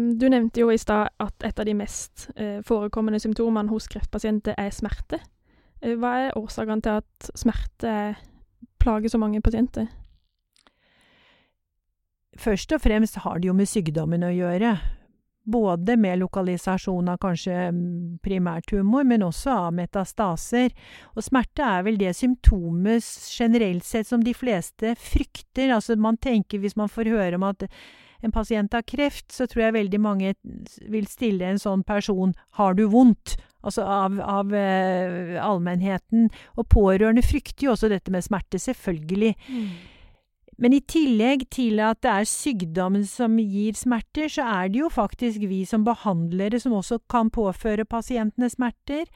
Um, du nevnte jo i stad at et av de mest uh, forekommende symptomene hos kreftpasienter er smerte. Uh, hva er årsakene til at smerte plager så mange pasienter? Først og fremst har det jo med sykdommen å gjøre. Både med lokalisasjon av kanskje mm, primærtumor, men også av metastaser. Og smerte er vel det symptomet generelt sett som de fleste frykter. Altså man tenker, hvis man får høre om at en pasient har kreft, så tror jeg veldig mange vil stille en sånn person 'har du vondt?' Altså av, av uh, allmennheten. Og pårørende frykter jo også dette med smerte, selvfølgelig. Mm. Men i tillegg til at det er sykdommen som gir smerter, så er det jo faktisk vi som behandlere som også kan påføre pasientene smerter.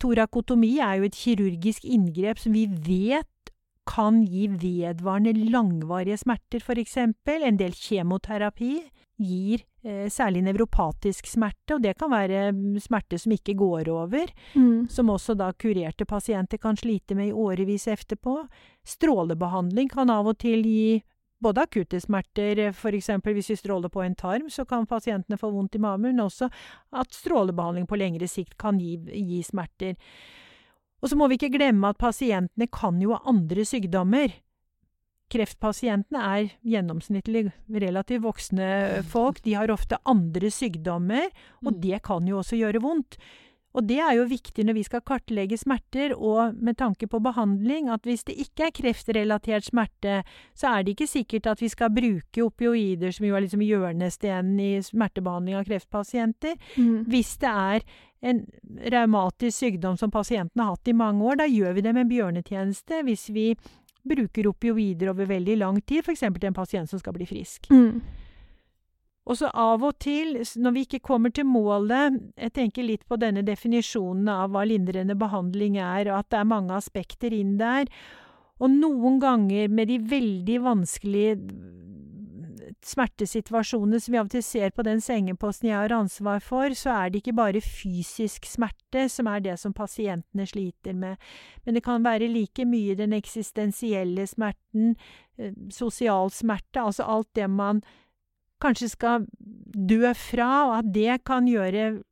Torakotomi er jo et kirurgisk inngrep som vi vet kan gi vedvarende langvarige smerter, for eksempel. En del kjemoterapi gir eh, særlig nevropatisk smerte, og det kan være mm, smerte som ikke går over, mm. som også da kurerte pasienter kan slite med i årevis etterpå. Strålebehandling kan av og til gi både akutte smerter, f.eks. hvis vi stråler på en tarm, så kan pasientene få vondt i magen, men også at strålebehandling på lengre sikt kan gi, gi smerter. Og så må vi ikke glemme at pasientene kan jo ha andre sykdommer. Kreftpasientene er gjennomsnittlig relativt voksne folk. De har ofte andre sykdommer, og mm. det kan jo også gjøre vondt. Og det er jo viktig når vi skal kartlegge smerter, og med tanke på behandling, at hvis det ikke er kreftrelatert smerte, så er det ikke sikkert at vi skal bruke opioider, som jo er liksom hjørnestenen i smertebehandling av kreftpasienter. Mm. Hvis det er en raumatisk sykdom som pasienten har hatt i mange år, da gjør vi dem en bjørnetjeneste hvis vi bruker opioider over veldig lang tid, f.eks. til en pasient som skal bli frisk. Mm. Og så av og til, når vi ikke kommer til målet Jeg tenker litt på denne definisjonen av hva lindrende behandling er, og at det er mange aspekter inn der. Og noen ganger med de veldig vanskelige smertesituasjonene som vi av og til ser på den sengeposten jeg har ansvar for, så er det ikke bare fysisk smerte som er det som pasientene sliter med, men det kan være like mye den eksistensielle smerten, eh, sosial smerte, altså alt det man kanskje skal dø fra, og at det kan gjøre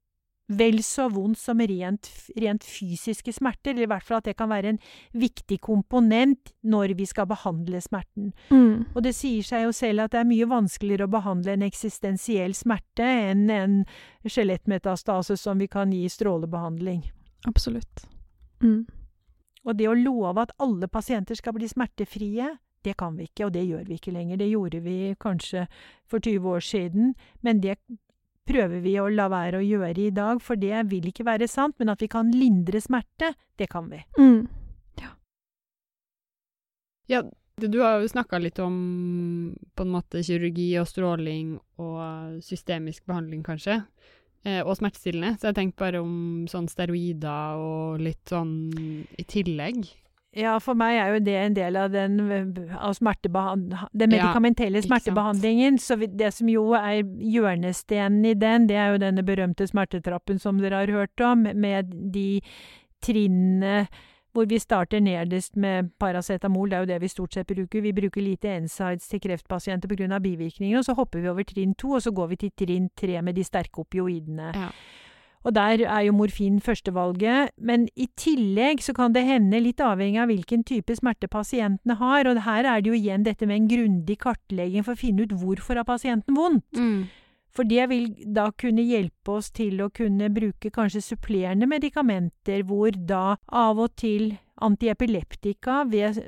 vel så vondt som rent, rent, fysiske smerter, eller i hvert fall at det kan være en viktig komponent når vi skal behandle smerten. Mm. Og det sier seg jo selv at det er mye vanskeligere å behandle en eksistensiell smerte enn en skjelettmetastase som vi kan gi strålebehandling. Absolutt. Mm. Og det å love at alle pasienter skal bli smertefrie, det kan vi ikke, og det gjør vi ikke lenger. Det gjorde vi kanskje for 20 år siden, men det prøver vi å la være å gjøre i dag, for det vil ikke være sant. Men at vi kan lindre smerte, det kan vi. Mm. Ja. ja. Du har jo snakka litt om på en måte kirurgi og stråling og systemisk behandling, kanskje, eh, og smertestillende. Så jeg tenkte bare om sånn steroider og litt sånn i tillegg. Ja, for meg er jo det en del av den, av den medikamentelle ja, smertebehandlingen. Så det som jo er hjørnestenen i den, det er jo denne berømte smertetrappen som dere har hørt om, med de trinnene hvor vi starter nederst med paracetamol, det er jo det vi stort sett bruker. Vi bruker lite NSIDES til kreftpasienter pga. bivirkninger, og så hopper vi over trinn to, og så går vi til trinn tre med de sterke opioidene. Ja. Og der er jo morfin førstevalget. Men i tillegg så kan det hende, litt avhengig av hvilken type smerte pasientene har, og her er det jo igjen dette med en grundig kartlegging for å finne ut hvorfor har pasienten vondt. Mm. For det vil da kunne hjelpe oss til å kunne bruke kanskje supplerende medikamenter, hvor da av og til antiepileptika ved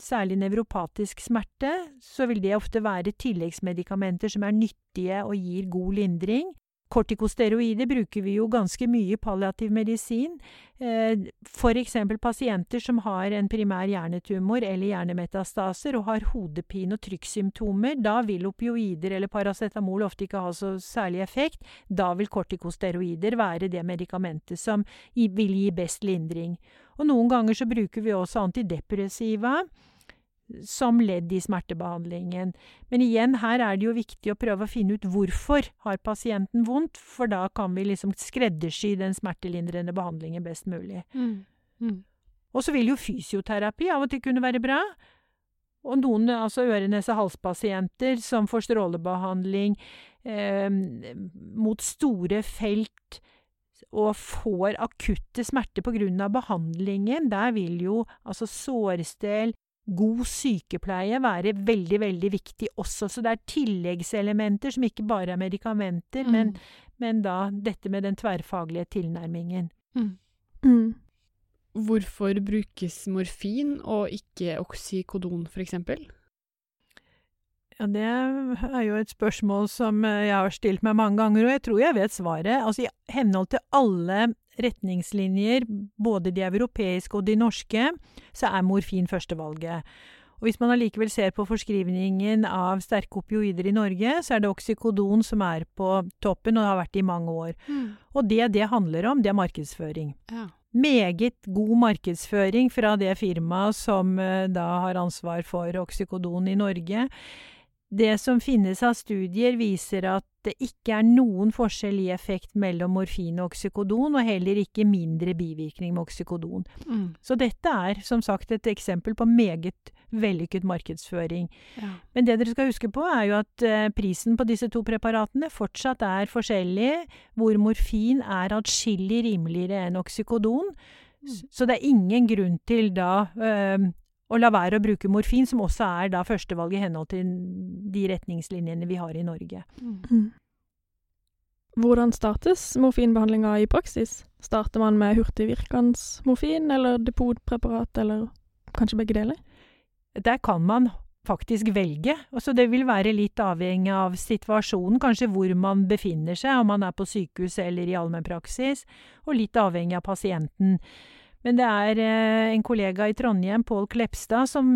særlig nevropatisk smerte, så vil det ofte være tilleggsmedikamenter som er nyttige og gir god lindring. Kortikosteroider bruker vi jo ganske mye i palliativ medisin. Eh, for eksempel pasienter som har en primær hjernetumor eller hjernemetastaser og har hodepine og trykksymptomer. Da vil opioider eller paracetamol ofte ikke ha så særlig effekt. Da vil kortikosteroider være det medikamentet som vil gi best lindring. Og noen ganger så bruker vi også antidepressiva som ledd i smertebehandlingen. Men igjen, her er det jo viktig å prøve å finne ut hvorfor har pasienten vondt, for da kan vi liksom skreddersy den smertelindrende behandlingen best mulig. Mm. Mm. Og så vil jo fysioterapi av og til kunne være bra. Og noen altså øre-nese-hals-pasienter som får strålebehandling eh, mot store felt og får akutte smerter pga. behandlingen, der vil jo altså sårstell, god sykepleie være veldig, veldig viktig også. Så det er tilleggselementer som ikke bare er medikamenter, mm. men, men, da dette med den tverrfaglige tilnærmingen. Mm. Mm. Hvorfor brukes morfin og ikke oksykodon, for eksempel? Ja, det er jo et spørsmål som eh, jeg har stilt meg mange ganger, og jeg tror jeg vet svaret. Altså, i henhold til alle retningslinjer, både de europeiske og de norske, så er morfin førstevalget. Og hvis man allikevel ser på forskrivningen av sterke opioider i Norge, så er det oksykodon som er på toppen, og har vært det i mange år. Mm. Og det det handler om, det er markedsføring. Ja. Meget god markedsføring fra det firmaet som uh, da har ansvar for oksykodon i Norge. Det som finnes av studier, viser at det ikke er noen forskjell i effekt mellom morfin og oksykodon, og heller ikke mindre bivirkning med oksykodon. Mm. Så dette er som sagt et eksempel på meget vellykket markedsføring. Ja. Men det dere skal huske på, er jo at eh, prisen på disse to preparatene fortsatt er forskjellig, hvor morfin er atskillig rimeligere enn oksykodon. Mm. Så det er ingen grunn til da øh, og la være å bruke morfin, som også er da førstevalg i henhold til de retningslinjene vi har i Norge. Mm. Hvordan startes morfinbehandlinga i praksis? Starter man med hurtigvirkende morfin, eller depotpreparat, eller kanskje begge deler? Der kan man faktisk velge. Altså det vil være litt avhengig av situasjonen, kanskje hvor man befinner seg, om man er på sykehus eller i allmennpraksis, og litt avhengig av pasienten. Men det er eh, en kollega i Trondheim, Pål Klepstad, som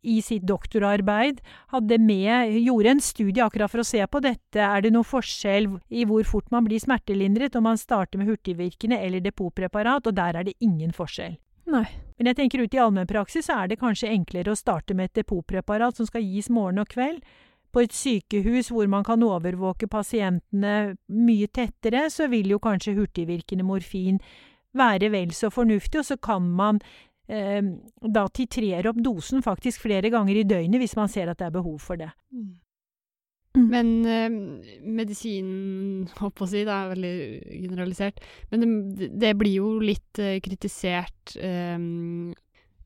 i sitt doktorarbeid hadde med Gjorde en studie akkurat for å se på dette. Er det noen forskjell i hvor fort man blir smertelindret om man starter med hurtigvirkende eller depotpreparat, og der er det ingen forskjell. Nei. Men jeg tenker ut i allmennpraksis er det kanskje enklere å starte med et depotpreparat som skal gis morgen og kveld. På et sykehus hvor man kan overvåke pasientene mye tettere, så vil jo kanskje hurtigvirkende morfin være vel så fornuftig, og så kan man eh, da titrere opp dosen faktisk flere ganger i døgnet hvis man ser at det er behov for det. Mm. mm. Men eh, medisinen, holdt å si, det er veldig generalisert, men det, det blir jo litt eh, kritisert eh,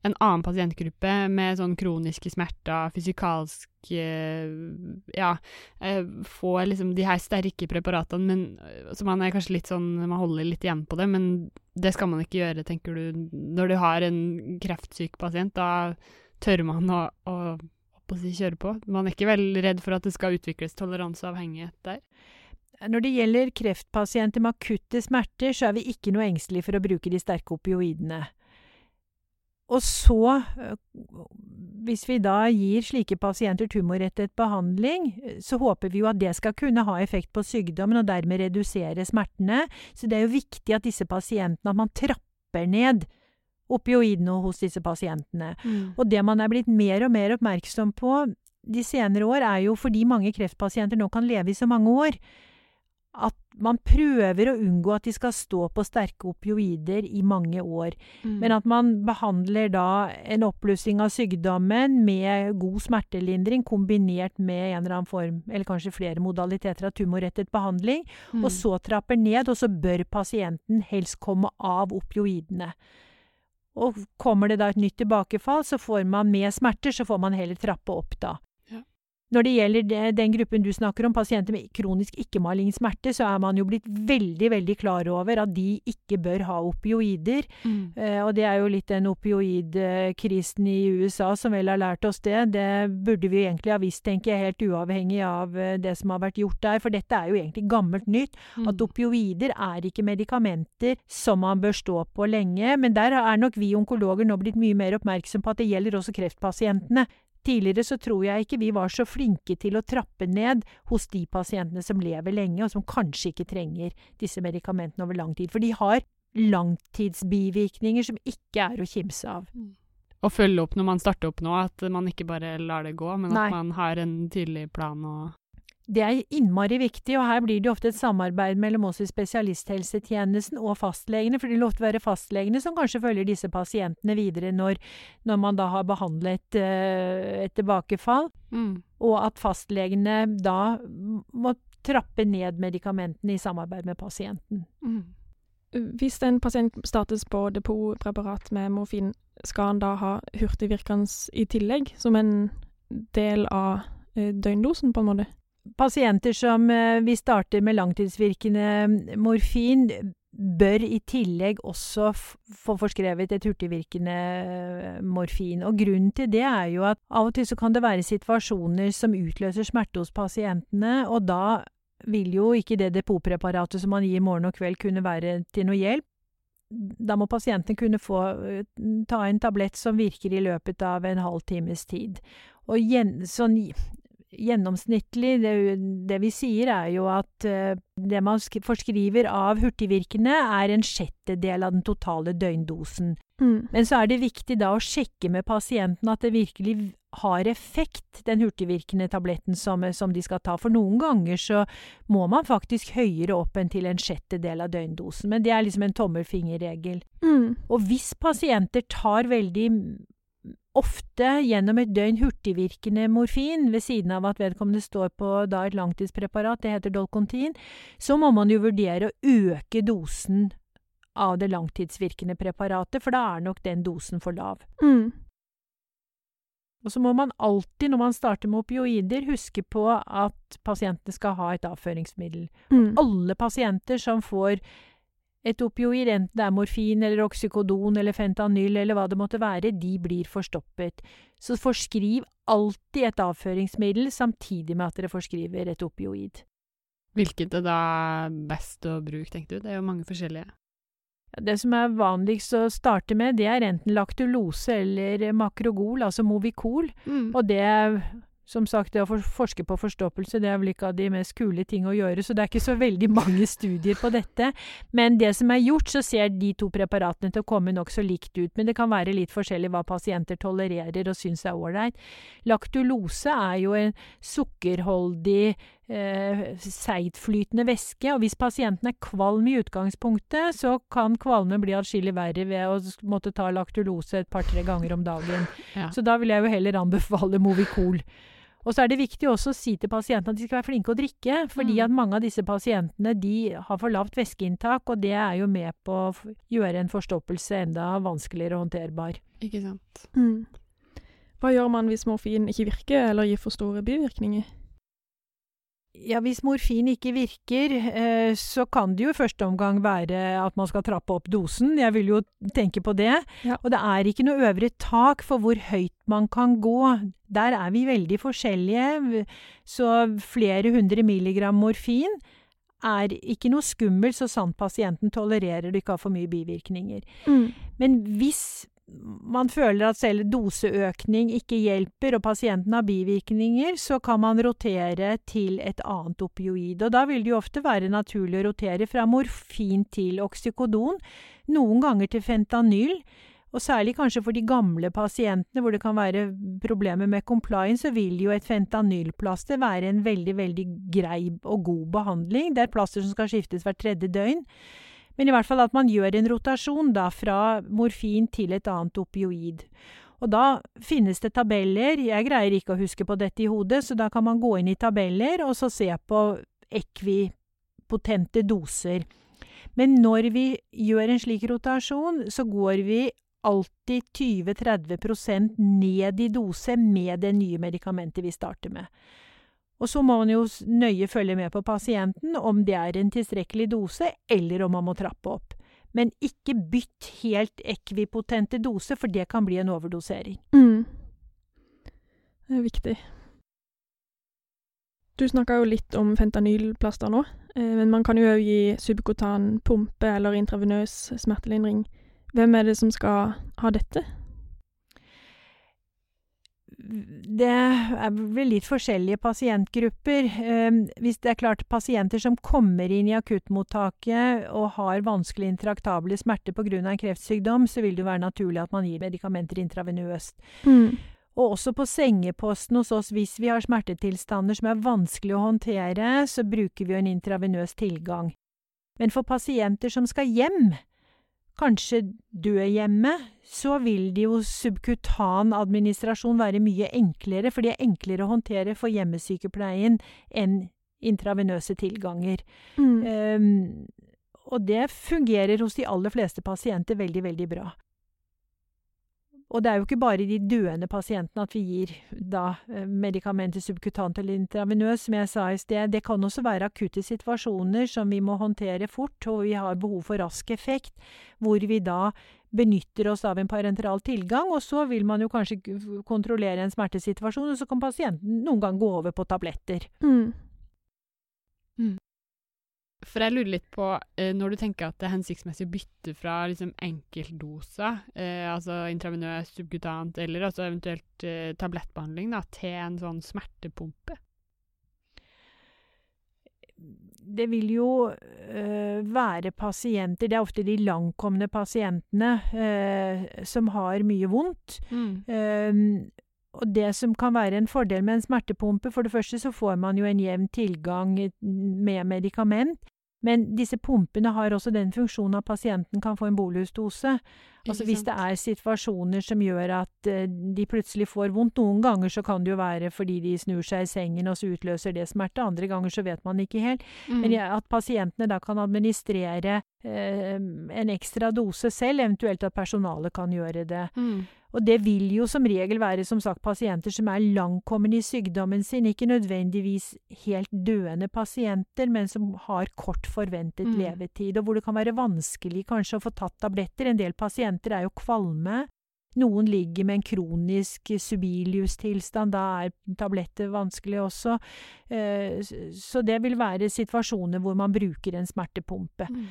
en annen pasientgruppe med sånn kroniske smerter, fysikalsk Ja, eh, får liksom de her sterke preparatene, men eh, så man er kanskje litt sånn Man holder litt igjen på det, men det skal man ikke gjøre, tenker du. Når du har en kreftsyk pasient, da tør man å, å, kjøre på. Man er ikke veldig redd for at det skal utvikles toleranse og avhengighet der. Når det gjelder kreftpasienter med akutte smerter, så er vi ikke noe engstelige for å bruke de sterke opioidene. Og så, øh, hvis vi da gir slike pasienter tumorrettet behandling, så håper vi jo at det skal kunne ha effekt på sykdommen og dermed redusere smertene. Så det er jo viktig at disse pasientene, at man trapper ned opioidene hos disse pasientene. Mm. Og det man er blitt mer og mer oppmerksom på de senere år, er jo fordi mange kreftpasienter nå kan leve i så mange år, at man prøver å unngå at de skal stå på sterke opioider i mange år. Mm. Men at man behandler da en oppblussing av sykdommen med god smertelindring kombinert med en eller annen form, eller kanskje flere modaliteter av tumorrettet behandling, mm. og så trapper ned, og så bør pasienten helst komme av opioidene. Og kommer det da et nytt tilbakefall, så får man med smerter, så får man heller trappe opp da. Når det gjelder den gruppen du snakker om, pasienter med kronisk ikke-malign smerte, så er man jo blitt veldig, veldig klar over at de ikke bør ha opioider. Mm. Eh, og det er jo litt den opioidkrisen i USA som vel har lært oss det. Det burde vi egentlig ha visst, tenker jeg, helt uavhengig av uh, det som har vært gjort der. For dette er jo egentlig gammelt nytt. Mm. At opioider er ikke medikamenter som man bør stå på lenge. Men der er nok vi onkologer nå blitt mye mer oppmerksom på at det gjelder også kreftpasientene. Tidligere så tror jeg ikke vi var så flinke til å trappe ned hos de pasientene som lever lenge, og som kanskje ikke trenger disse medikamentene over lang tid. For de har langtidsbivirkninger som ikke er å kimse av. Å følge opp når man starter opp nå, at man ikke bare lar det gå, men Nei. at man har en tydelig plan og det er innmari viktig, og her blir det ofte et samarbeid mellom oss i spesialisthelsetjenesten og fastlegene, for det vil ofte være fastlegene som kanskje følger disse pasientene videre når, når man da har behandlet uh, et tilbakefall. Mm. Og at fastlegene da må trappe ned medikamentene i samarbeid med pasienten. Mm. Hvis en pasient startes på depotpreparat med morfin, skal han da ha hurtigvirkende i tillegg, som en del av eh, døgndosen, på en måte? Pasienter som eh, vi starter med langtidsvirkende morfin, bør i tillegg også få forskrevet et hurtigvirkende eh, morfin. Og grunnen til det er jo at av og til så kan det være situasjoner som utløser smerte hos pasientene, og da vil jo ikke det depotpreparatet som man gir morgen og kveld kunne være til noe hjelp. Da må pasienten kunne få eh, ta en tablett som virker i løpet av en halv times tid. Og gjen, sånn gjennomsnittlig, det, det, vi sier er jo at uh, det man forskriver av hurtigvirkende, er en sjettedel av den totale døgndosen. Mm. Men så er det viktig da å sjekke med pasienten at det virkelig har effekt, den hurtigvirkende tabletten som, som de skal ta. For noen ganger så må man faktisk høyere opp enn til en sjettedel av døgndosen. Men det er liksom en tommelfingerregel. Mm. Og hvis pasienter tar veldig ofte gjennom et døgn hurtigvirkende morfin, ved siden av at vedkommende står på da, et langtidspreparat, det heter Dolcontin, så må man jo vurdere å øke dosen av det langtidsvirkende preparatet, for da er nok den dosen for lav. Mm. Og så må man alltid, når man starter med opioider, huske på at pasientene skal ha et avføringsmiddel. Mm. Alle pasienter som får et opioid, enten det er morfin eller oksykodon eller fentanyl eller hva det måtte være, de blir forstoppet. Så forskriv alltid et avføringsmiddel samtidig med at dere forskriver et opioid. Hvilket er da best å bruke, tenker du? Det er jo mange forskjellige. Det som er vanligst å starte med, det er enten laktulose eller makrogol, altså Movicol. Mm. Og det som sagt, det å forske på forstoppelse det er vel ikke av de mest kule ting å gjøre, så det er ikke så veldig mange studier på dette. Men det som er gjort, så ser de to preparatene til å komme nokså likt ut. Men det kan være litt forskjellig hva pasienter tolererer og syns er ålreit. Laktulose er jo en sukkerholdig eh, seigtflytende væske, og hvis pasienten er kvalm i utgangspunktet, så kan kvalme bli atskillig verre ved å måtte ta laktulose et par-tre ganger om dagen. Ja. Så da vil jeg jo heller anbefale Movicol. Og så er det viktig også å si til pasientene at de skal være flinke å drikke. Fordi mm. at mange av disse pasientene de har for lavt væskeinntak, og det er jo med på å gjøre en forstoppelse enda vanskeligere håndterbar. Ikke sant. Mm. Hva gjør man hvis morfin ikke virker, eller gir for store bivirkninger? Ja, hvis morfin ikke virker, eh, så kan det jo i første omgang være at man skal trappe opp dosen. Jeg vil jo tenke på det. Ja. Og det er ikke noe øvre tak for hvor høyt man kan gå. Der er vi veldig forskjellige. Så flere hundre milligram morfin er ikke noe skummelt så sant pasienten tolererer det ikke har for mye bivirkninger. Mm. Men hvis man føler at selv doseøkning ikke hjelper, og pasienten har bivirkninger, så kan man rotere til et annet opioid. Og da vil det jo ofte være naturlig å rotere fra morfin til oksykodon, noen ganger til fentanyl. Og særlig kanskje for de gamle pasientene hvor det kan være problemer med compliance, så vil jo et fentanylplaster være en veldig, veldig grei og god behandling. Det er plaster som skal skiftes hvert tredje døgn. Men i hvert fall at man gjør en rotasjon da fra morfin til et annet opioid. Og da finnes det tabeller, jeg greier ikke å huske på dette i hodet, så da kan man gå inn i tabeller og så se på ekvipotente doser. Men når vi gjør en slik rotasjon, så går vi alltid 20-30% ned i dose med det nye medikamentet vi starter med. Og så må man jo nøye følge med på pasienten om det er en tilstrekkelig dose, eller om man må trappe opp. Men ikke bytt helt ekvipotente dose, for det kan bli en overdosering. Mm. Det er viktig. Du snakka jo litt om fentanylplaster nå, eh, men man kan jo òg gi subkutan pumpe eller intravenøs smertelindring. Hvem er det som skal ha dette? Det vel litt forskjellige pasientgrupper. Ehm, hvis det er klart pasienter som kommer inn i akuttmottaket og har vanskelig intraktable smerter pga. en kreftsykdom, så vil det være naturlig at man gir medikamenter intravenøst. Mm. Og også på sengeposten hos oss, hvis vi har smertetilstander som er vanskelig å håndtere, så bruker vi en intravenøs tilgang. Men for pasienter som skal hjem, kanskje dø hjemme, så vil det jo subkutan administrasjon være mye enklere, for det er enklere å håndtere for hjemmesykepleien enn intravenøse tilganger. Mm. Um, og det fungerer hos de aller fleste pasienter veldig, veldig bra. Og det er jo ikke bare de døende pasientene at vi gir da eh, medikamenter subkutant eller intravenøs, som jeg sa i sted. Det kan også være akutte situasjoner som vi må håndtere fort, og vi har behov for rask effekt, hvor vi da benytter oss av en parenteral tilgang, og så vil man jo kanskje kontrollere en smertesituasjon, og så kan pasienten noen gang gå over på tabletter. Mm. For jeg lurer litt på, eh, når du tenker at det er hensiktsmessig å bytte fra liksom, enkeltdoser, eh, altså intravenøs, subkutant, eller altså eventuelt eh, tablettbehandling, da, til en sånn smertepumpe? Det vil jo øh, være pasienter, det er ofte de langkomne pasientene, øh, som har mye vondt. Mm. Um, og det som kan være en fordel med en smertepumpe, for det første så får man jo en jevn tilgang med medikament. Men disse pumpene har også den funksjonen at pasienten kan få en bolusdose. Altså hvis det er situasjoner som gjør at uh, de plutselig får vondt. Noen ganger så kan det jo være fordi de snur seg i sengen, og så utløser det smerte. Andre ganger så vet man ikke helt. Mm. Men at pasientene da kan administrere eh, en ekstra dose selv, eventuelt at personalet kan gjøre det. Mm. Og det vil jo som regel være som sagt pasienter som er langtkommende i sykdommen sin, ikke nødvendigvis helt døende pasienter, men som har kort forventet Mm. levetid, og hvor det kan være vanskelig kanskje å få tatt tabletter. En del pasienter er jo kvalme. Noen ligger med en kronisk subilius-tilstand, da er tabletter vanskelig også. Eh, Så det vil være situasjoner hvor man bruker en smertepumpe. Mm.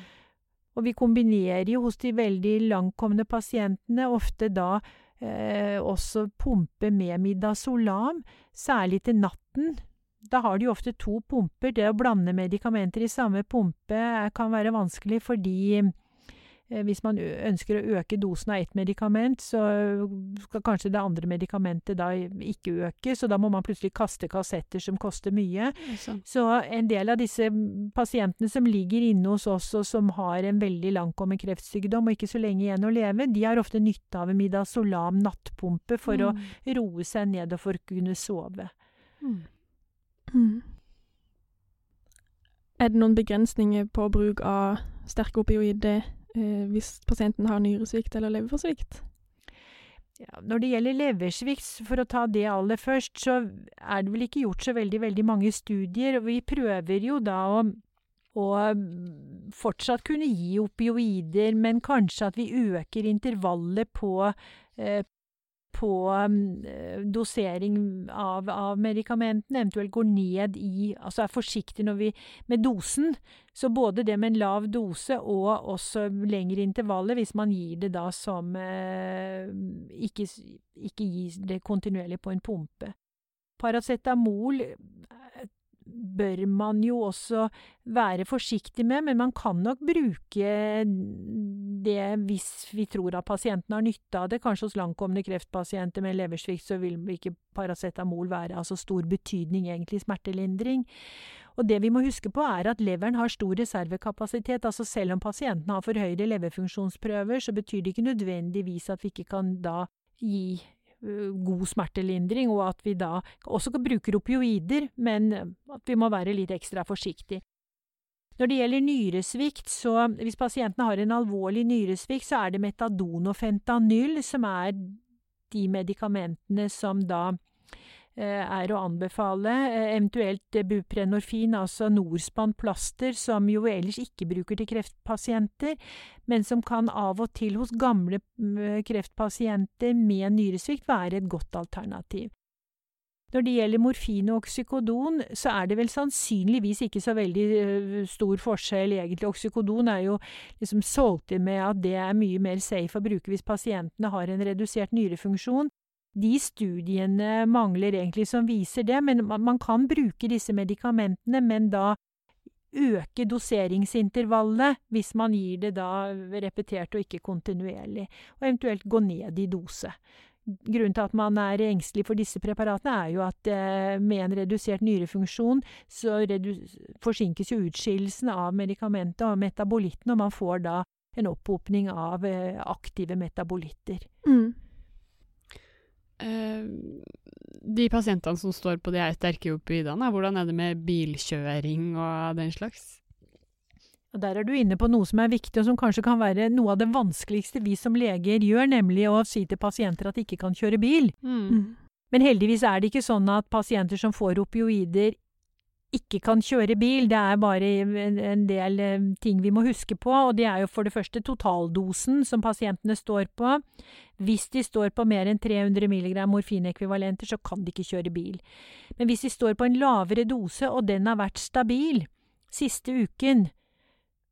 Og vi kombinerer jo hos de veldig langtkomne pasientene ofte da eh, også pumpe med midazolam, særlig til natten. Da har de jo ofte to pumper. Det å blande medikamenter i samme pumpe eh, kan være vanskelig fordi hvis man ønsker å øke dosen av ett medikament, så skal kanskje det andre medikamentet da ikke øke, så da må man plutselig kaste kassetter som koster mye. Så. Så en del av disse pasientene som ligger inne hos oss og som har en veldig langtkommen kreftsykdom og ikke så lenge igjen å leve, de har ofte nytte av en midazolam nattpumpe for å roe seg ned og for å kunne sove. Mm. Mm. Er det noen begrensninger på bruk av sterke opioider eh, hvis pasienten har nyresvikt eller leverforsvikt? Ja, når det gjelder leversvikt, for å ta det aller først, så er det vel ikke gjort så veldig, veldig mange studier. og Vi prøver jo da å, å fortsatt kunne gi opioider, men kanskje at vi øker intervallet på, eh, på eh, dosering av, av medikamentene, eventuelt går ned i Altså er forsiktig når vi, med dosen. Så både det med en lav dose og også lengre intervaller, hvis man gir det da som eh, ikke, ikke gir det kontinuerlig på en pumpe. Paracetamol bør man jo også være forsiktig med, men man kan nok bruke det hvis vi tror at pasienten har nytte av det. Kanskje hos langtkommende kreftpasienter med leversvikt så vil ikke paracetamol være av så stor betydning egentlig i smertelindring. Og det vi må huske på er at leveren har stor reservekapasitet. altså Selv om pasienten har for høyere leverfunksjonsprøver, så betyr det ikke nødvendigvis at vi ikke kan da gi god smertelindring, og at vi da også bruker opioider, men at vi må være litt ekstra forsiktige. Når det gjelder nyresvikt, så hvis pasienten har en alvorlig nyresvikt, så er det metadon og fentanyl som er de medikamentene som da eh, er å anbefale, eh, eventuelt eh, buprenorfin, altså Norspan plaster, som jo ellers ikke bruker til kreftpasienter, men som kan av og til hos gamle kreftpasienter med nyresvikt være et godt alternativ. Når det gjelder morfin og oksykodon, så er det vel sannsynligvis ikke så veldig stor forskjell egentlig. Oksykodon er jo liksom solgt inn med at det er mye mer safe å bruke hvis pasientene har en redusert nyrefunksjon. De studiene mangler egentlig som viser det, men man, kan bruke disse medikamentene, men da øke doseringsintervallet hvis man gir det da repetert og ikke kontinuerlig, og eventuelt gå ned i dose. Grunnen til at man er engstelig for disse preparatene, er jo at eh, med en redusert nyrefunksjon, så forsinkes jo utskillelsen av medikamentet og metabolitten, og man får da en opphopning av eh, aktive metabolitter. Mm. Eh, de pasientene som står på de her sterke opioidene, hvordan er det med bilkjøring og den slags? Og Der er du inne på noe som er viktig, og som kanskje kan være noe av det vanskeligste vi som leger gjør, nemlig å si til pasienter at de ikke kan kjøre bil. Mm. Mm. Men heldigvis er det ikke sånn at pasienter som får opioider, ikke kan kjøre bil. Det er bare en, del eh, ting vi må huske på, og det er jo for det første totaldosen som pasientene står på. Hvis de står på mer enn 300 mg morfinekvivalenter, så kan de ikke kjøre bil. Men hvis de står på en lavere dose, og den har vært stabil siste uken,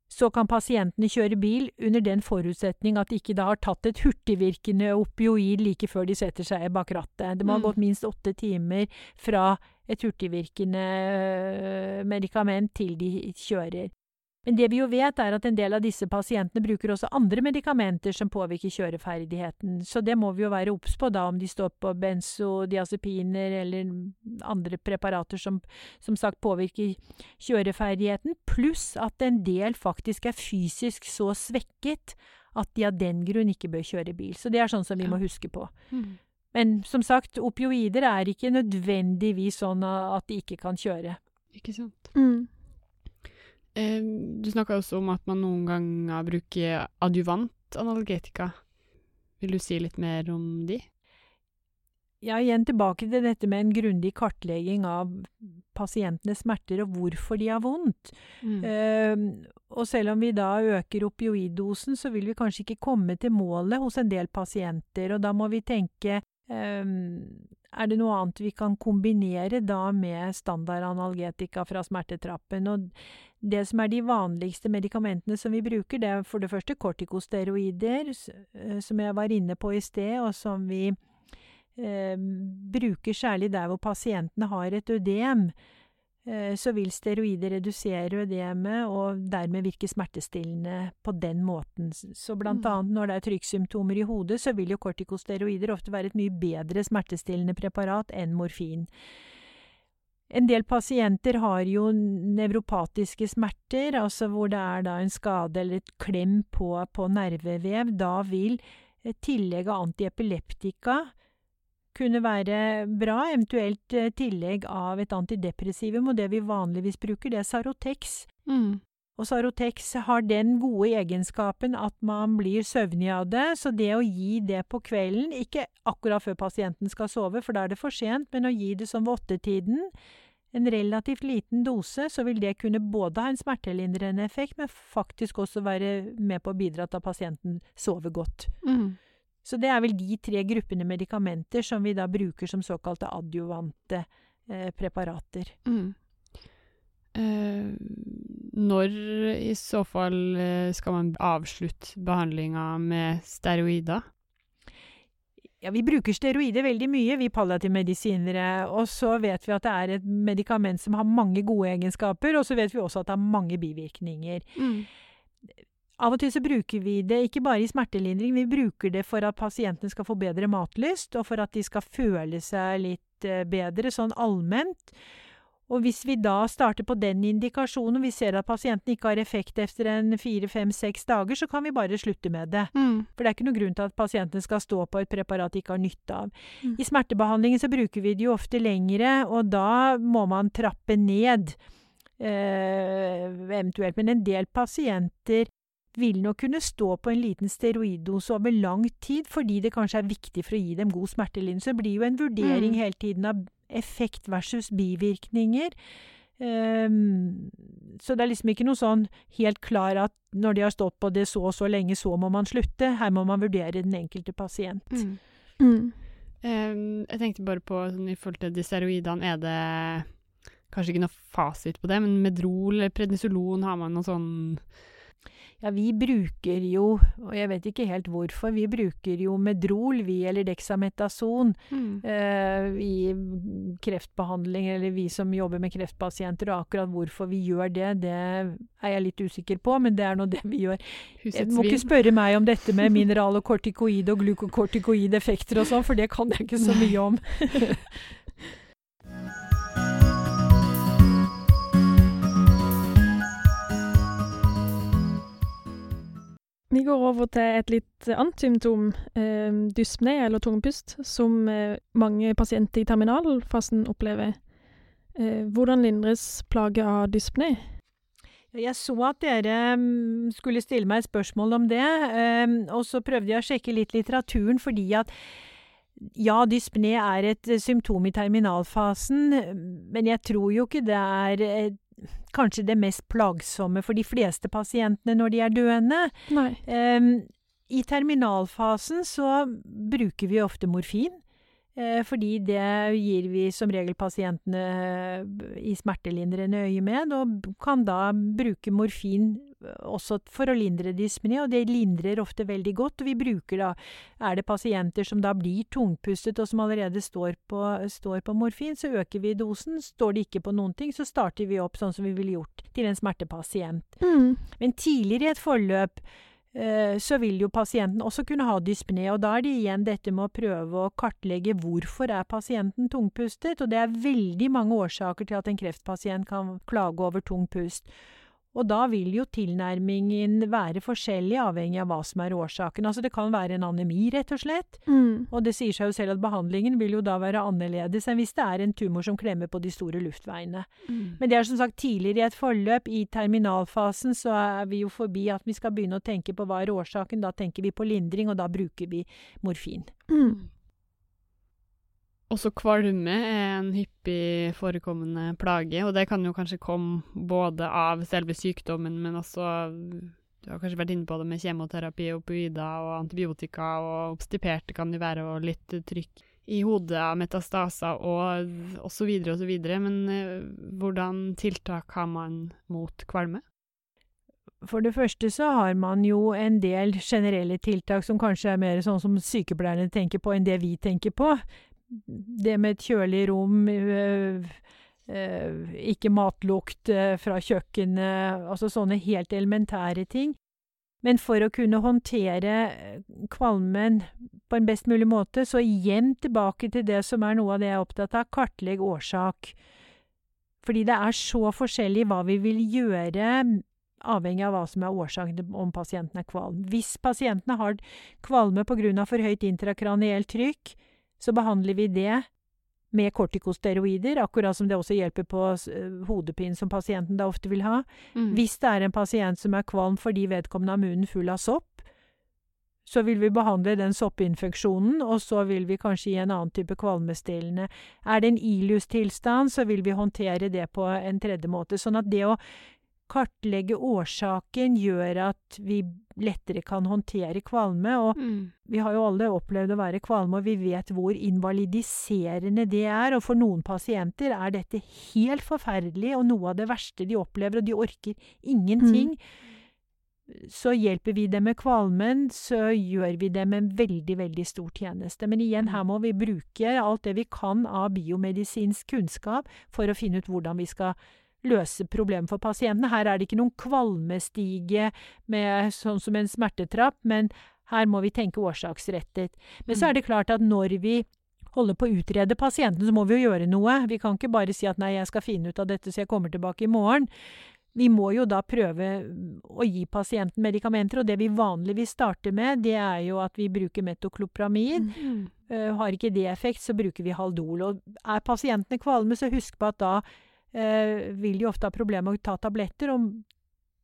så kan pasientene kjøre bil under den forutsetning at de ikke da har tatt et hurtigvirkende opioid like før de setter seg bak rattet. Det må ha Mm. gått minst åtte timer fra et hurtigvirkende øh, medikament til de kjører. Men det vi jo vet, er at en del av disse pasientene bruker også andre medikamenter som påvirker kjøreferdigheten, så det må vi jo være obs på da, om de står på benzodiazepiner eller andre preparater som som sagt påvirker kjøreferdigheten, pluss at en del faktisk er fysisk så svekket at de av den grunn ikke bør kjøre bil. Så det er sånn som vi Ja. må huske på. Mm. Men som sagt, opioider er ikke nødvendigvis sånn at de ikke kan kjøre. Ikke sant. Mm. Du snakka også om at man noen ganger bruker adjuvant analgetika. Vil du si litt mer om de? Ja, igjen tilbake til dette med en grundig kartlegging av pasientenes smerter og hvorfor de har vondt. Mm. Ehm, og selv om vi da øker opioiddosen, så vil vi kanskje ikke komme til målet hos en del pasienter, og da må vi tenke ehm, er det noe annet vi kan kombinere da med standard analgetika fra smertetrappen? Og det som er de vanligste medikamentene som vi bruker, det er for det første kortikosteroider, eh, som jeg var inne på i sted, og som vi eh, bruker særlig der hvor pasientene har et ødem. Eh, så vil steroider redusere ødemet og dermed virke smertestillende på den måten. Så blant Mm. annet når det er trykksymptomer i hodet, så vil jo kortikosteroider ofte være et mye bedre smertestillende preparat enn morfin. En del pasienter har jo nevropatiske smerter, altså hvor det er da en skade eller et klem på, på nervevev. Da vil et tillegg av antiepileptika kunne være bra, eventuelt eh, tillegg av et antidepressivum, og det vi vanligvis bruker, det er Sarotex. Mm. Og Sarotex har den gode egenskapen at man blir søvnig av det, så det å gi det på kvelden, ikke akkurat før pasienten skal sove, for da er det for sent, men å gi det som ved åttetiden, en relativt liten dose, så vil det kunne både ha en smertelindrende effekt, men faktisk også være med på å bidra til at pasienten sover godt. Mm. Så det er vel de tre gruppene medikamenter som vi da bruker som såkalte adjuvante eh, preparater. Mm. Eh, når i så fall eh, skal man avslutte behandlinga med steroider? Ja, vi bruker steroider veldig mye, vi palliativmedisinere. Og så vet vi at det er et medikament som har mange gode egenskaper, og så vet vi også at det har mange bivirkninger. Mm. Av og til så bruker vi det ikke bare i smertelindring, vi bruker det for at pasientene skal få bedre matlyst, og for at de skal føle seg litt eh, bedre sånn allment. Og hvis vi da starter på den indikasjonen, vi ser at pasienten ikke har effekt etter en fire, fem, seks dager, så kan vi bare slutte med det. Mm. For det er ikke noen grunn til at pasienten skal stå på et preparat de ikke har nytte av. Mm. I smertebehandlingen så bruker vi det jo ofte lengre, og da må man trappe ned, eh, eventuelt. Men en del pasienter vil nok kunne stå på en liten steroiddose over lang tid, fordi det kanskje er viktig for å gi dem god smertelindring. Så det blir jo en vurdering Mm. hele tiden av effekt versus bivirkninger. Um, så det er liksom ikke noe sånn helt klar at når de har stått på det så og så lenge, så må man slutte. Her må man vurdere den enkelte pasient. Mm. Mm. Um, jeg tenkte bare på sånn, i forhold til de steroidene, er det kanskje ikke noe fasit på det, men Medrol eller Prednisolon, har man noe sånn Ja, vi bruker jo, og jeg vet ikke helt hvorfor, vi bruker jo Medrol, vi, eller Dexametason, mm. eh, i kreftbehandling, eller vi som jobber med kreftpasienter, og akkurat hvorfor vi gjør det, det er jeg litt usikker på, men det er nå det vi gjør. Jeg Husets må ikke spørre meg om dette med mineral- og kortikoid og glukokortikoid-effekter og sånn, for det kan jeg ikke så mye om. Vi går over til et litt annet symptom, eh, dyspné eller tungpust, som eh, mange pasienter i terminalfasen opplever. Eh, hvordan lindres plage av dyspné? Jeg så at dere mm, skulle stille meg et spørsmål om det, eh, og så prøvde jeg å sjekke litt litteraturen, fordi at ja, dyspné er et symptom i terminalfasen, men jeg tror jo ikke det er eh, kanskje det mest plagsomme for de fleste pasientene når de er døende. Nei. Um, I terminalfasen så bruker vi ofte morfin. Eh, fordi det gir vi som regel pasientene eh, i smertelindrende øyemed, og kan da bruke morfin eh, også for å lindre dyspné, og det lindrer ofte veldig godt. og vi bruker da, Er det pasienter som da blir tungpustet og som allerede står på, står på morfin, så øker vi dosen. Står de ikke på noen ting, så starter vi opp sånn som vi ville gjort til en smertepasient. Mm. Men tidligere i et forløp så vil jo pasienten også kunne ha dyspné, og da er det igjen dette med å prøve å kartlegge hvorfor er pasienten tungpustet, og det er veldig mange årsaker til at en kreftpasient kan klage over tung pust. Og da vil jo tilnærmingen være forskjellig, avhengig av hva som er årsaken. Altså det kan være en anemi, rett og slett. Mm. Og det sier seg jo selv at behandlingen vil jo da være annerledes enn hvis det er en tumor som klemmer på de store luftveiene. Mm. Men det er som sagt tidligere i et forløp. I terminalfasen så er vi jo forbi at vi skal begynne å tenke på hva er årsaken. Da tenker vi på lindring, og da bruker vi morfin. Mm. Også kvalme er en hyppig forekommende plage, og det kan jo kanskje komme både av selve sykdommen, men også Du har kanskje vært inne på det med kjemoterapi, opioider og antibiotika, og obstiperte kan det være, og litt trykk i hodet av metastaser og osv. osv. Men eh, hvordan tiltak har man mot kvalme? For det første så har man jo en del generelle tiltak som kanskje er mer sånn som sykepleierne tenker på, enn det vi tenker på. Det med et kjølig rom, øh, øh, ikke matlukt øh, fra kjøkkenet, altså sånne helt elementære ting. Men for å kunne håndtere kvalmen på en best mulig måte, så igjen tilbake til det som er noe av det jeg er opptatt av, kartlegg årsak. Fordi det er så forskjellig hva vi vil gjøre avhengig av hva som er årsaken om pasienten er kvalm. Hvis pasientene har kvalme pga. for høyt intrakranielt trykk, så behandler vi det med kortikosteroider, akkurat som det også hjelper på hodepine, som pasienten da ofte vil ha. Mm. Hvis det er en pasient som er kvalm fordi vedkommende har munnen full av sopp, så vil vi behandle den soppinfeksjonen, og så vil vi kanskje gi en annen type kvalmestillende. Er det en ilus-tilstand, så vil vi håndtere det på en tredje måte. Sånn at det å kartlegge årsaken gjør at vi lettere kan håndtere kvalme. Og Mm. vi har jo alle opplevd å være kvalme, og vi vet hvor invalidiserende det er. Og for noen pasienter er dette helt forferdelig og noe av det verste de opplever, og de orker ingenting. Så hjelper vi dem med kvalmen, så gjør vi dem en veldig, veldig stor tjeneste. Men igjen, her må vi bruke alt det vi kan av biomedisinsk kunnskap for å finne ut hvordan vi skal løse problemet for pasientene. Her er det ikke noen kvalmestige med, sånn som en smertetrapp, men her må vi tenke årsaksrettet. Men så er det klart at når vi holder på å utrede pasienten, så må vi jo gjøre noe. Vi kan ikke bare si at nei, jeg skal finne ut av dette så jeg kommer tilbake i morgen. Vi må jo da prøve å gi pasienten medikamenter, og det vi vanligvis starter med, det er jo at vi bruker metoklopramid. Mm. Uh, har ikke det effekt, så bruker vi Haldol. Og er pasientene kvalme, så husk på at da vil jo ofte ha problemer med å ta tabletter. og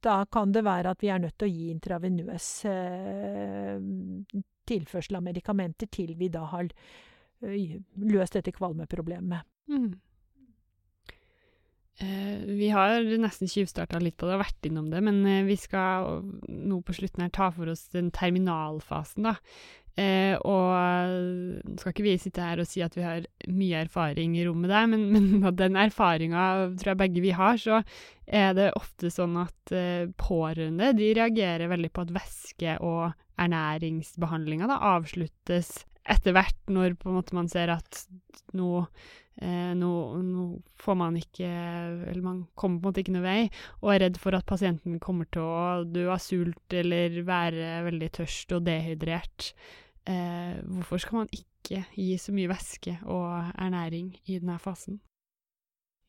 da kan det være at vi er nødt til å gi intravenøs uh, tilførsel av medikamenter til vi da har løst dette kvalmeproblemet. Mm. Eh, vi har nesten tjuvstarta litt på det og vært innom det, men eh, vi skal nå på slutten her ta for oss den terminalfasen, da. Eh, og nå skal ikke vi sitte her og si at vi har mye erfaring i rommet der, men, men av den erfaringa tror jeg begge vi har, så er det ofte sånn at eh, pårørende de reagerer veldig på at væske- og ernæringsbehandlinga avsluttes etter hvert, når på en måte man ser at nå Eh, nå, nå, får man ikke Eller man kommer på en måte ikke noe vei, og er redd for at pasienten kommer til å dø av sult eller være veldig tørst og dehydrert. Eh, hvorfor skal man ikke gi så mye væske og ernæring i denne fasen?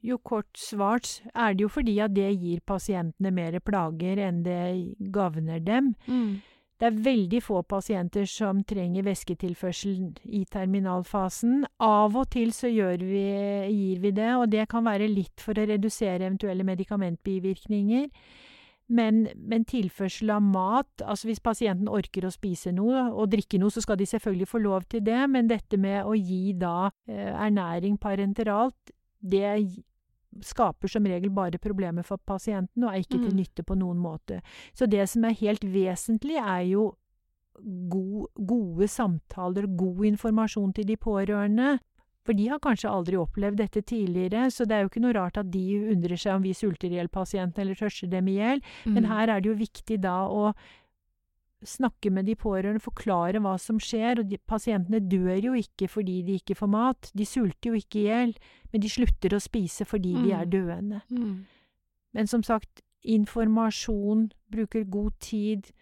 Jo, kort svart er det jo fordi at det gir pasientene mer plager enn det gagner dem. Mm. Det er veldig få pasienter som trenger væsketilførsel i terminalfasen. Av og til så vi, gir vi det, og det kan være litt for å redusere eventuelle medikamentbivirkninger. Men, men, tilførsel av mat altså Hvis pasienten orker å spise noe og drikke noe, så skal de selvfølgelig få lov til det, men dette med å gi da eh, ernæring parenteralt, det skaper som regel bare problemer for pasienten, og er ikke til mm. nytte på noen måte. Så det som er helt vesentlig, er jo god, gode samtaler, god informasjon til de pårørende. For de har kanskje aldri opplevd dette tidligere, så det er jo ikke noe rart at de undrer seg om vi sulter i hjel pasienten eller tørster dem i hjel. Mm. Men her er det jo viktig da å snakke med de pårørende, forklare hva som skjer. Og de, pasientene dør jo ikke fordi de ikke får mat. De sulter jo ikke i hjel, men de slutter å spise fordi mm. de er mm. døende. Mm. Men som sagt, informasjon, bruker god tid.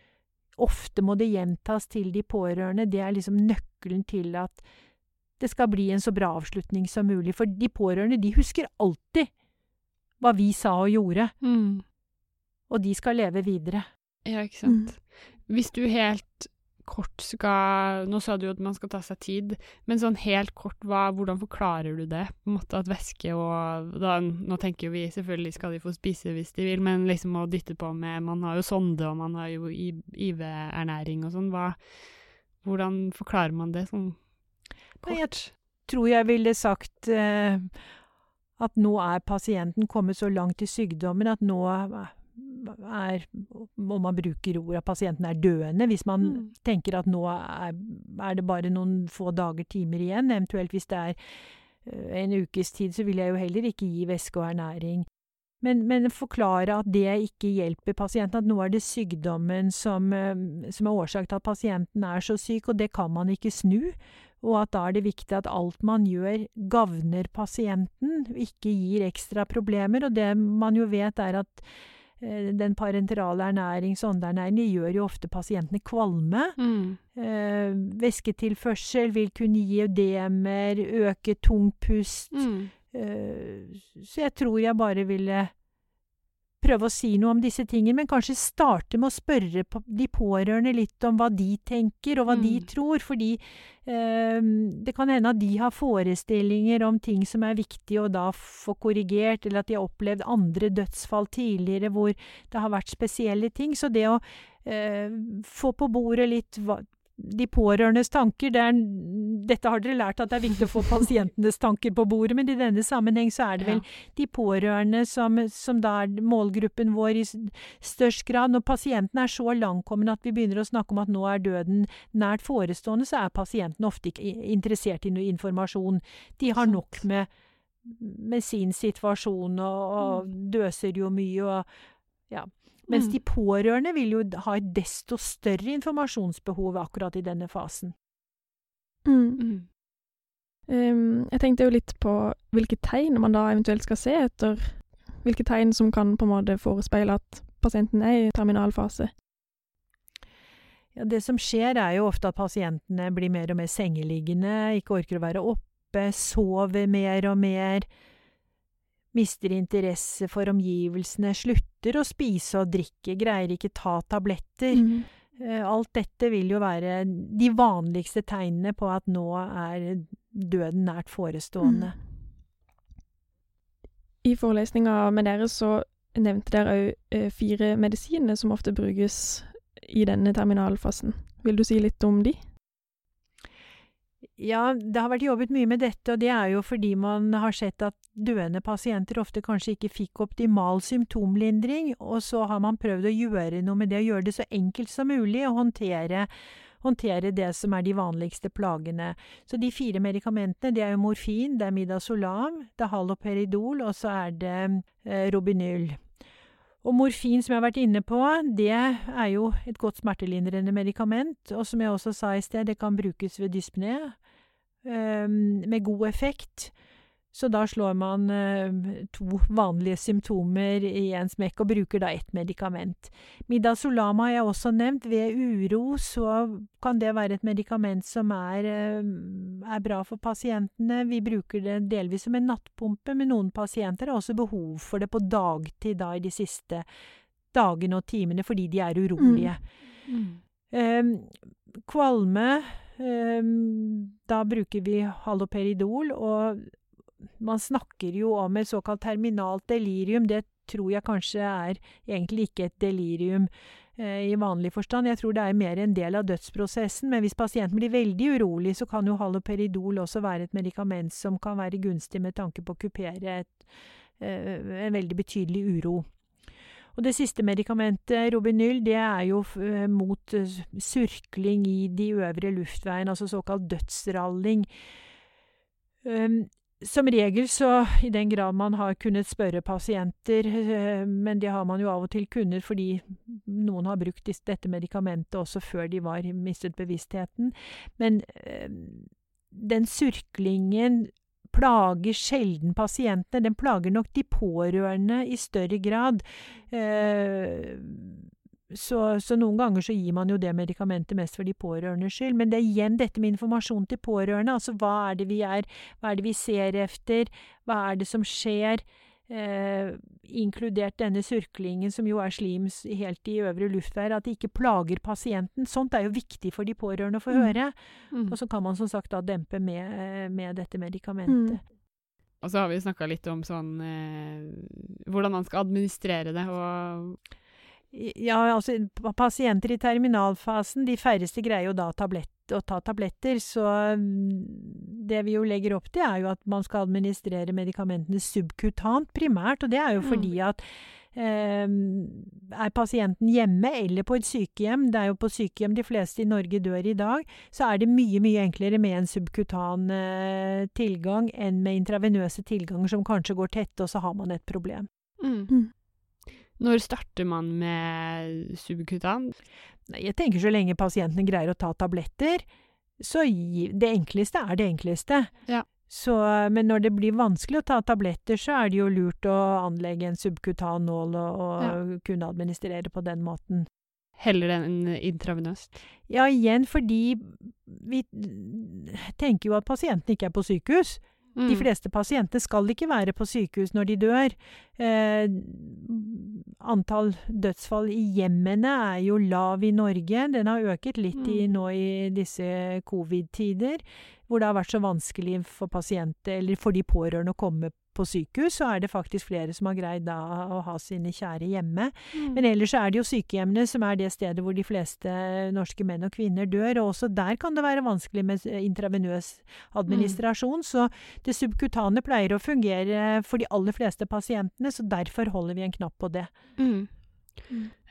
Ofte må det gjentas til de pårørende. Det er liksom nøkkelen til at det skal bli en så bra avslutning som mulig. For de pårørende, de husker alltid hva vi sa og gjorde. Mm. Og de skal leve videre. Ja, ikke sant. Mm. Hvis du helt kort skal Nå sa du jo at man skal ta seg tid, men sånn helt kort, hva, hvordan forklarer du det? På en måte At væske og da, Nå tenker jo vi selvfølgelig skal de få spise hvis de vil, men liksom å dytte på med Man har jo sonde, og man har jo IV-ernæring og sånn. Hvordan forklarer man det sånn kort? Jeg tror jeg ville sagt eh, at nå er pasienten kommet så langt i sykdommen at nå er Om man bruker ordet at pasienten er døende, hvis man mm. tenker at nå er, er, det bare noen få dager, timer igjen. Eventuelt hvis det er eh, en ukes tid, så vil jeg jo heller ikke gi væske og ernæring. Men, men, forklare at det ikke hjelper pasienten, at nå er det sykdommen som, uh, som er årsak til at pasienten er så syk, og det kan man ikke snu. Og at da er det viktig at alt man gjør, gagner pasienten, ikke gir ekstra problemer. Og det man jo vet, er at Eh, den parenterale ernæring, sondeernæring, det gjør jo ofte pasientene kvalme. Mm. Eh, væsketilførsel vil kunne gi ødemer, øke tungpust. Mm. Eh, så jeg tror jeg bare ville prøve å si noe om disse tingene, men kanskje starte med å spørre de pårørende litt om hva de tenker, og hva mm. de tror. Fordi eh, det kan hende at de har forestillinger om ting som er viktig å da få korrigert, eller at de har opplevd andre dødsfall tidligere hvor det har vært spesielle ting. Så det å eh, få på bordet litt hva, de pårørendes tanker. Det er, dette har dere lært at det er viktig å få pasientenes tanker på bordet, men i denne sammenheng så er det vel de pårørende som, som da er målgruppen vår i størst grad. Når pasienten er så langkommen at vi begynner å snakke om at nå er døden nært forestående, så er pasienten ofte ikke interessert i noe informasjon. De har nok med, med sin situasjon og, og mm. døser jo mye og ja. Mens mm. de pårørende vil jo ha et desto større informasjonsbehov akkurat i denne fasen. Mm. Um, jeg tenkte jo litt på hvilke tegn man da eventuelt skal se etter. Hvilke tegn som kan på en måte forespeile at pasienten er i terminalfase. Ja, det som skjer, er jo ofte at pasientene blir mer og mer sengeliggende, ikke orker å være oppe, sover mer og mer mister interesse for omgivelsene, slutter å spise og drikke, greier ikke ta tabletter. Mm. Alt dette vil jo være de vanligste tegnene på at nå er døden nært forestående. Mm. I forelesninga med dere så nevnte dere òg eh, fire medisiner som ofte brukes i denne terminalfasen. Vil du si litt om de? Ja, det har vært jobbet mye med dette, og det er jo fordi man har sett at døende pasienter ofte kanskje ikke fikk optimal symptomlindring, og så har man prøvd å gjøre noe med det, og gjøre det så enkelt som mulig å håndtere, håndtere det som er de vanligste plagene. Så de fire medikamentene, det er jo morfin, det er midazolam, det er haloperidol, og så er det eh, Robinyl. Og morfin, som jeg har vært inne på, det er jo et godt smertelindrende medikament, og som jeg også sa i sted, det kan brukes ved dyspné um, med god effekt. Så da slår man uh, to vanlige symptomer i en smekk og bruker da ett medikament. Midazolam har jeg også nevnt. Ved uro så kan det være et medikament som er, uh, er bra for pasientene. Vi bruker det delvis som en nattpumpe, men noen pasienter har også behov for det på dagtid da i de siste dagene og timene fordi de er urolige. Mm. Mm. Um, kvalme um, Da bruker vi haloperidol, og man snakker jo om et såkalt terminalt delirium. Det tror jeg kanskje er egentlig ikke et delirium eh, i vanlig forstand. Jeg tror det er mer en del av dødsprosessen. Men hvis pasienten blir veldig urolig, så kan jo haloperidol også være et medikament som kan være gunstig med tanke på å kupere et, eh, en veldig betydelig uro. Og det siste medikamentet, Robinyl, det er jo eh, mot eh, surkling i de øvre luftveiene, altså såkalt dødsralling. Um, som regel så, i den grad man har kunnet spørre pasienter, eh, men det har man jo av og til kunnet fordi noen har brukt dette medikamentet også før de var mistet bevisstheten, men den surklingen plager sjelden pasientene. Den plager nok de pårørende i større grad. Så, så, noen ganger så gir man jo det medikamentet mest for de pårørendes skyld. Men det er igjen dette med informasjon til pårørende. Altså hva er det vi er, hva er det vi ser efter, hva er det som skjer? Eh, inkludert denne surklingen, som jo er slim helt i øvre luftveier, at det ikke plager pasienten. Sånt er jo viktig for de pårørende å få mm. høre. Mm. Og så kan man som sagt da dempe med, med dette medikamentet. Mm. Og så har vi snakka litt om sånn eh, hvordan man skal administrere det, og ja, altså pasienter i terminalfasen, de færreste greier jo da tablett, å ta tabletter, så mm, det vi jo legger opp til, er jo at man skal administrere medikamentene subkutant primært, og det er jo mm. fordi at eh, er pasienten hjemme eller på et sykehjem, det er jo på sykehjem de fleste i Norge dør i dag, så er det mye, mye enklere med en subkutan eh, tilgang enn med intravenøse tilganger som kanskje går tette, og så har man et problem. Mm. Når starter man med subkutan? Jeg tenker så lenge pasientene greier å ta tabletter, så det enkleste er det enkleste. Ja. Så, men når det blir vanskelig å ta tabletter, så er det jo lurt å anlegge en subkutan nål og, og ja. kunne administrere på den måten. Heller enn intravenøst? Ja, igjen fordi vi tenker jo at pasienten ikke er på sykehus. Mm. De fleste pasienter skal ikke være på sykehus når de dør. Eh, antall dødsfall i hjemmene er jo lav i Norge. Den har øket litt i, mm. nå i disse covid-tider, hvor det har vært så vanskelig for pasienter, eller for de pårørende å komme på sykehus, så er det faktisk flere som har greid da å ha sine kjære hjemme. Mm. Men ellers er det jo sykehjemmene som er det stedet hvor de fleste norske menn og kvinner dør. Og også der kan det være vanskelig med intravenøs administrasjon. Mm. Så det subkutane pleier å fungere for de aller fleste pasientene, så derfor holder vi en knapp på det. Mm.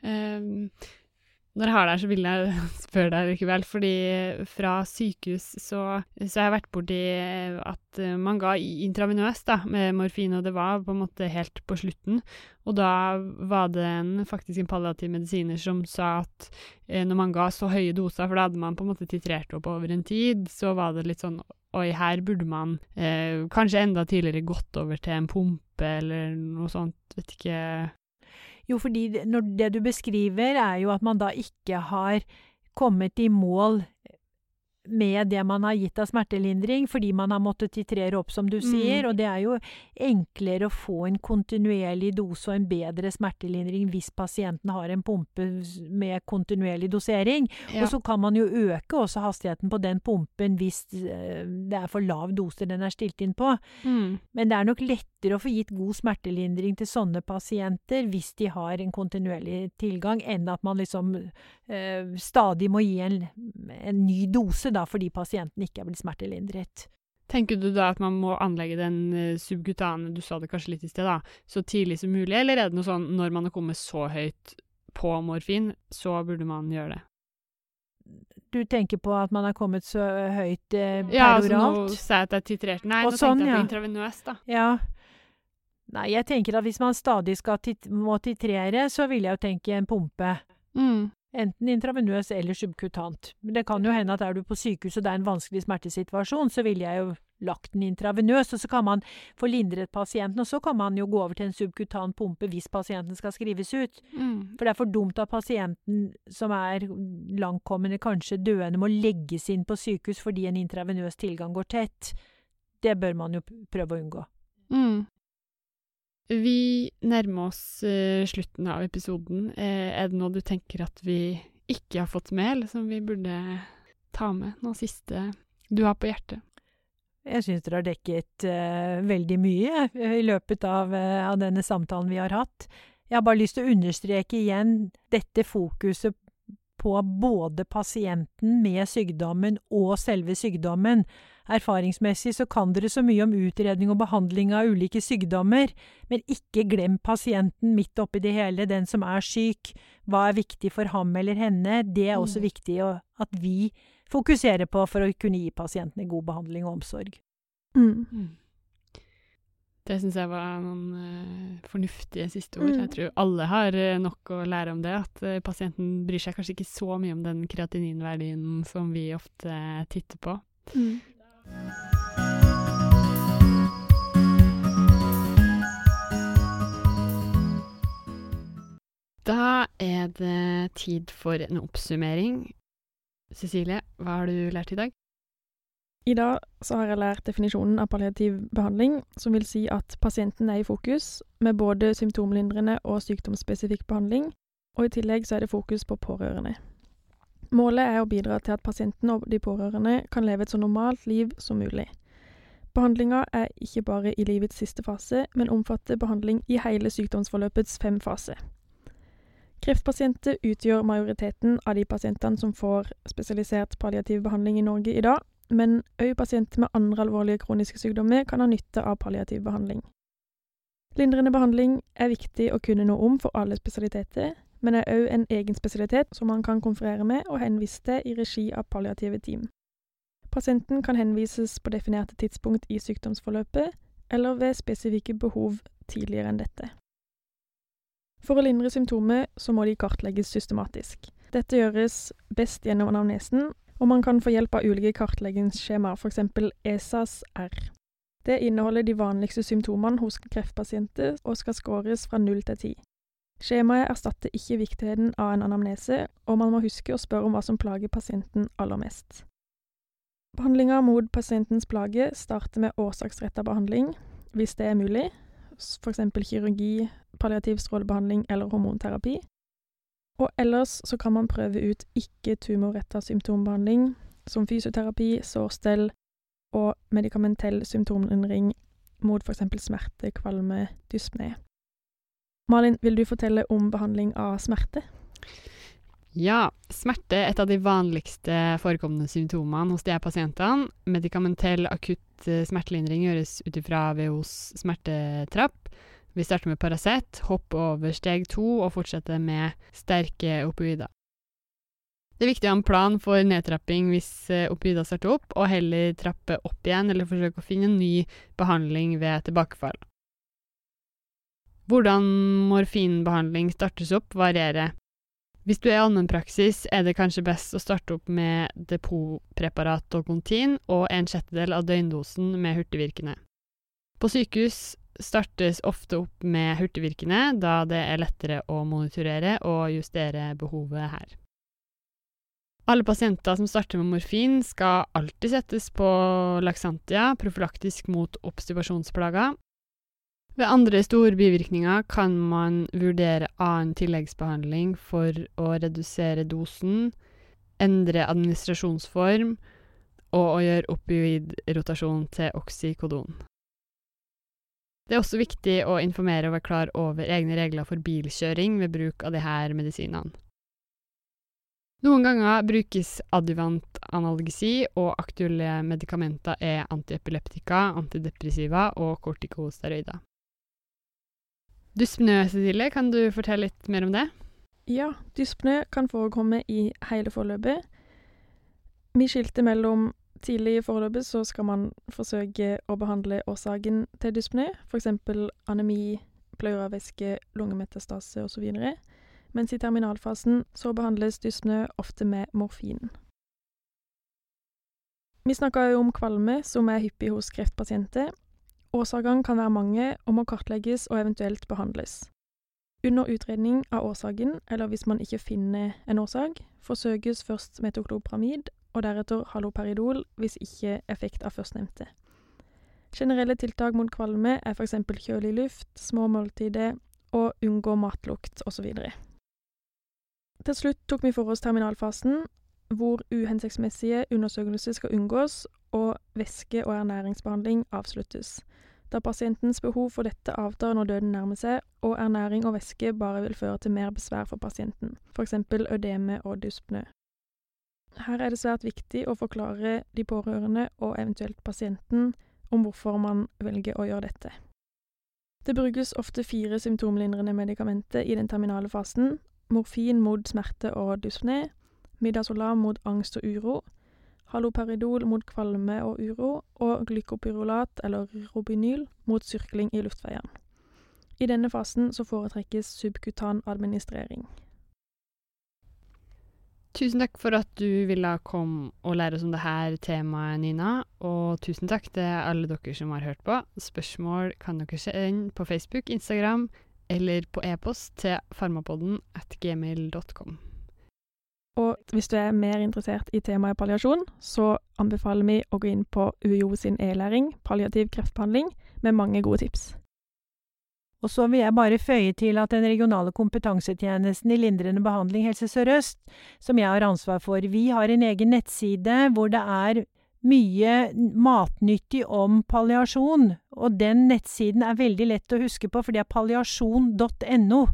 Um, når jeg har deg, så vil jeg spørre deg likevel, fordi fra sykehus så, så har jeg vært borti at man ga intravenøst med morfin, og det var på en måte helt på slutten. Og da var det en, faktisk en palliativ medisiner som sa at eh, når man ga så høye doser, for da hadde man på en måte titrert opp over en tid, så var det litt sånn Oi, her burde man eh, kanskje enda tidligere gått over til en pumpe eller noe sånt, vet ikke jo, fordi det du beskriver, er jo at man da ikke har kommet i mål med det man har gitt av smertelindring, fordi man har måttet titrere opp, som du mm. sier. Og det er jo enklere å få en kontinuerlig dose og en bedre smertelindring hvis pasienten har en pumpe med kontinuerlig dosering. Ja. Og så kan man jo øke også hastigheten på den pumpen hvis eh, det er for lav dose den er stilt inn på. Mm. Men det er nok lettere å få gitt god smertelindring til sånne pasienter hvis de har en kontinuerlig tilgang, enn at man liksom øh, stadig må gi en, en ny dose da, fordi pasienten ikke er blitt smertelindret. Tenker du da at man må anlegge den uh, subkutane, du sa det kanskje litt i sted, da, så tidlig som mulig, eller er det noe sånn når man har kommet så høyt på morfin, så burde man gjøre det? Du tenker på at man har kommet så høyt eh, peroralt? Ja, altså nå sa jeg at det er titrert. Nei, Og nå sånn, tenkte jeg på intravenøst, da. Ja. Nei, jeg tenker at hvis man stadig skal tit må titrere, så vil jeg jo tenke en pumpe. Mm. Enten intravenøs eller subkutant. Men det kan jo hende at er du på sykehus og det er en vanskelig smertesituasjon, så ville jeg jo lagt den intravenøs, og så kan man få lindret pasienten. Og så kan man jo gå over til en subkutan pumpe hvis pasienten skal skrives ut. Mm. For det er for dumt at pasienten som er langtkommende, kanskje døende, må legges inn på sykehus fordi en intravenøs tilgang går tett. Det bør man jo prøve å unngå. Mm. Vi nærmer oss uh, slutten av episoden. Uh, er det noe du tenker at vi ikke har fått med, eller som vi burde ta med? Noe siste du har på hjertet? Jeg syns dere har dekket uh, veldig mye i løpet av, av, denne samtalen vi har hatt. Jeg har bare lyst til å understreke igjen dette fokuset på både pasienten med sykdommen og selve sykdommen. Erfaringsmessig så kan dere så mye om utredning og behandling av ulike sykdommer, men ikke glem pasienten midt oppi det hele, den som er syk. Hva er viktig for ham eller henne? Det er også mm. viktig at vi fokuserer på for å kunne gi pasientene god behandling og omsorg. Mm. Det syns jeg var noen uh, fornuftige siste ord. Mm. Jeg tror alle har uh, nok å lære om det. At uh, pasienten bryr seg kanskje ikke så mye om den kreatininverdien som vi ofte titter på. Mm. Da er det tid for en oppsummering. Cecilie, hva har du lært i dag? I dag så har jeg lært definisjonen av palliativ behandling, som vil si at pasienten er i fokus, med både symptomlindrende og sykdomsspesifikk behandling, og i tillegg så er det fokus på pårørende. Målet er å bidra til at pasienten og de pårørende kan leve et så normalt liv som mulig. Behandlinga er ikke bare i livets siste fase, men omfatter behandling i hele sykdomsforløpets fem faser. Kreftpasienter utgjør majoriteten av de pasientene som får spesialisert palliativ behandling i Norge i dag, men òg pasienter med andre alvorlige kroniske sykdommer kan ha nytte av palliativ behandling. Lindrende behandling er viktig å kunne noe om for alle spesialiteter, men er òg en egen spesialitet som man kan konferere med og henvise til i regi av palliative team. Pasienten kan henvises på definerte tidspunkt i sykdomsforløpet, eller ved spesifikke behov tidligere enn dette. For å lindre symptomer så må de kartlegges systematisk. Dette gjøres best gjennom anamnesen, og man kan få hjelp av ulike kartleggingsskjemaer, f.eks. ESAS-R. Det inneholder de vanligste symptomene hos kreftpasienter og skal skåres fra null til ti. Skjemaet erstatter ikke viktigheten av en anamnese, og man må huske å spørre om hva som plager pasienten aller mest. Behandlinga mot pasientens plage starter med årsaksretta behandling, hvis det er mulig, f.eks. kirurgi, palliativ strålebehandling eller hormonterapi. Og ellers så kan man prøve ut ikke-tumorretta symptombehandling, som fysioterapi, sårstell og medikamentell symptomlindring mot f.eks. smerte, kvalme, dyspne. Malin, vil du fortelle om behandling av smerte? Ja, smerte er et av de vanligste forekommende symptomene hos de her pasientene. Medikamentell akutt eh, smertelindring gjøres ut ifra WHOs smertetrapp. Vi starter med Paracet, hopper over steg to og fortsetter med sterke opioider. Det er viktig å ha en plan for nedtrapping hvis eh, opioider starter opp, og heller trappe opp igjen eller forsøke å finne en ny behandling ved tilbakefall. Hvordan morfinbehandling startes opp, varierer. Hvis du er i allmennpraksis, er det kanskje best å starte opp med depotpreparat kontin, og en sjettedel av døgndosen med hurtigvirkende. På sykehus startes ofte opp med hurtigvirkende, da det er lettere å monitorere og justere behovet her. Alle pasienter som starter med morfin, skal alltid settes på Laxantia, profylaktisk mot obstipasjonsplager, ved andre store bivirkninger kan man vurdere annen tilleggsbehandling for å redusere dosen, endre administrasjonsform og å gjøre opioidrotasjon til oksykodon. Det er også viktig å informere og være klar over egne regler for bilkjøring ved bruk av disse medisinene. Noen ganger brukes adjuvant analgesi, og aktuelle medikamenter er antiepileptika, antidepressiva og kortikosteroider. Dyspnø, Cecilie, kan du fortelle litt mer om det? Ja, dyspnø kan forekomme i hele forløpet. Vi skilte mellom tidlig i forløpet så skal man forsøke å behandle årsaken til dyspnø, f.eks. anemi, pleuravæske, lungemetastase osv., mens i terminalfasen så behandles dyspnø ofte med morfin. Vi snakka jo om kvalme, som er hyppig hos kreftpasienter, Årsakene kan være mange og må kartlegges og eventuelt behandles. Under utredning av årsaken, eller hvis man ikke finner en årsak, forsøkes først metoklopramid og deretter haloperidol hvis ikke effekt av førstnevnte. Generelle tiltak mot kvalme er f.eks. kjølig luft, små måltider og unngå matlukt osv. Til slutt tok vi for oss terminalfasen, hvor uhensiktsmessige undersøkelser skal unngås og væske- og ernæringsbehandling avsluttes, da pasientens behov for dette avtar når døden nærmer seg, og ernæring og væske bare vil føre til mer besvær for pasienten, f.eks. ødeme og dyspnø. Her er det svært viktig å forklare de pårørende og eventuelt pasienten om hvorfor man velger å gjøre dette. Det brukes ofte fire symptomlindrende medikamenter i den terminale fasen, morfin mot smerte og dyspné, midazolam mot angst og uro, haloperidol mot kvalme og uro, og glykopyrolat, eller robinyl, mot syrkling i luftveiene. I denne fasen så foretrekkes subkutan administrering. Tusen takk for at du ville komme og lære oss om dette temaet, Nina. Og tusen takk til alle dere som har hørt på. Spørsmål kan dere sende på Facebook, Instagram eller på e-post til farmapodden at gmail.com. Og hvis du er mer interessert i temaet palliasjon, så anbefaler vi å gå inn på UiO sin e-læring, palliativ kreftbehandling, med mange gode tips. Og så vil jeg bare føye til at den regionale kompetansetjenesten i lindrende behandling Helse Sør-Øst, som jeg har ansvar for, vi har en egen nettside hvor det er mye matnyttig om palliasjon, og den nettsiden er veldig lett å huske på, for det er palliasjon.no.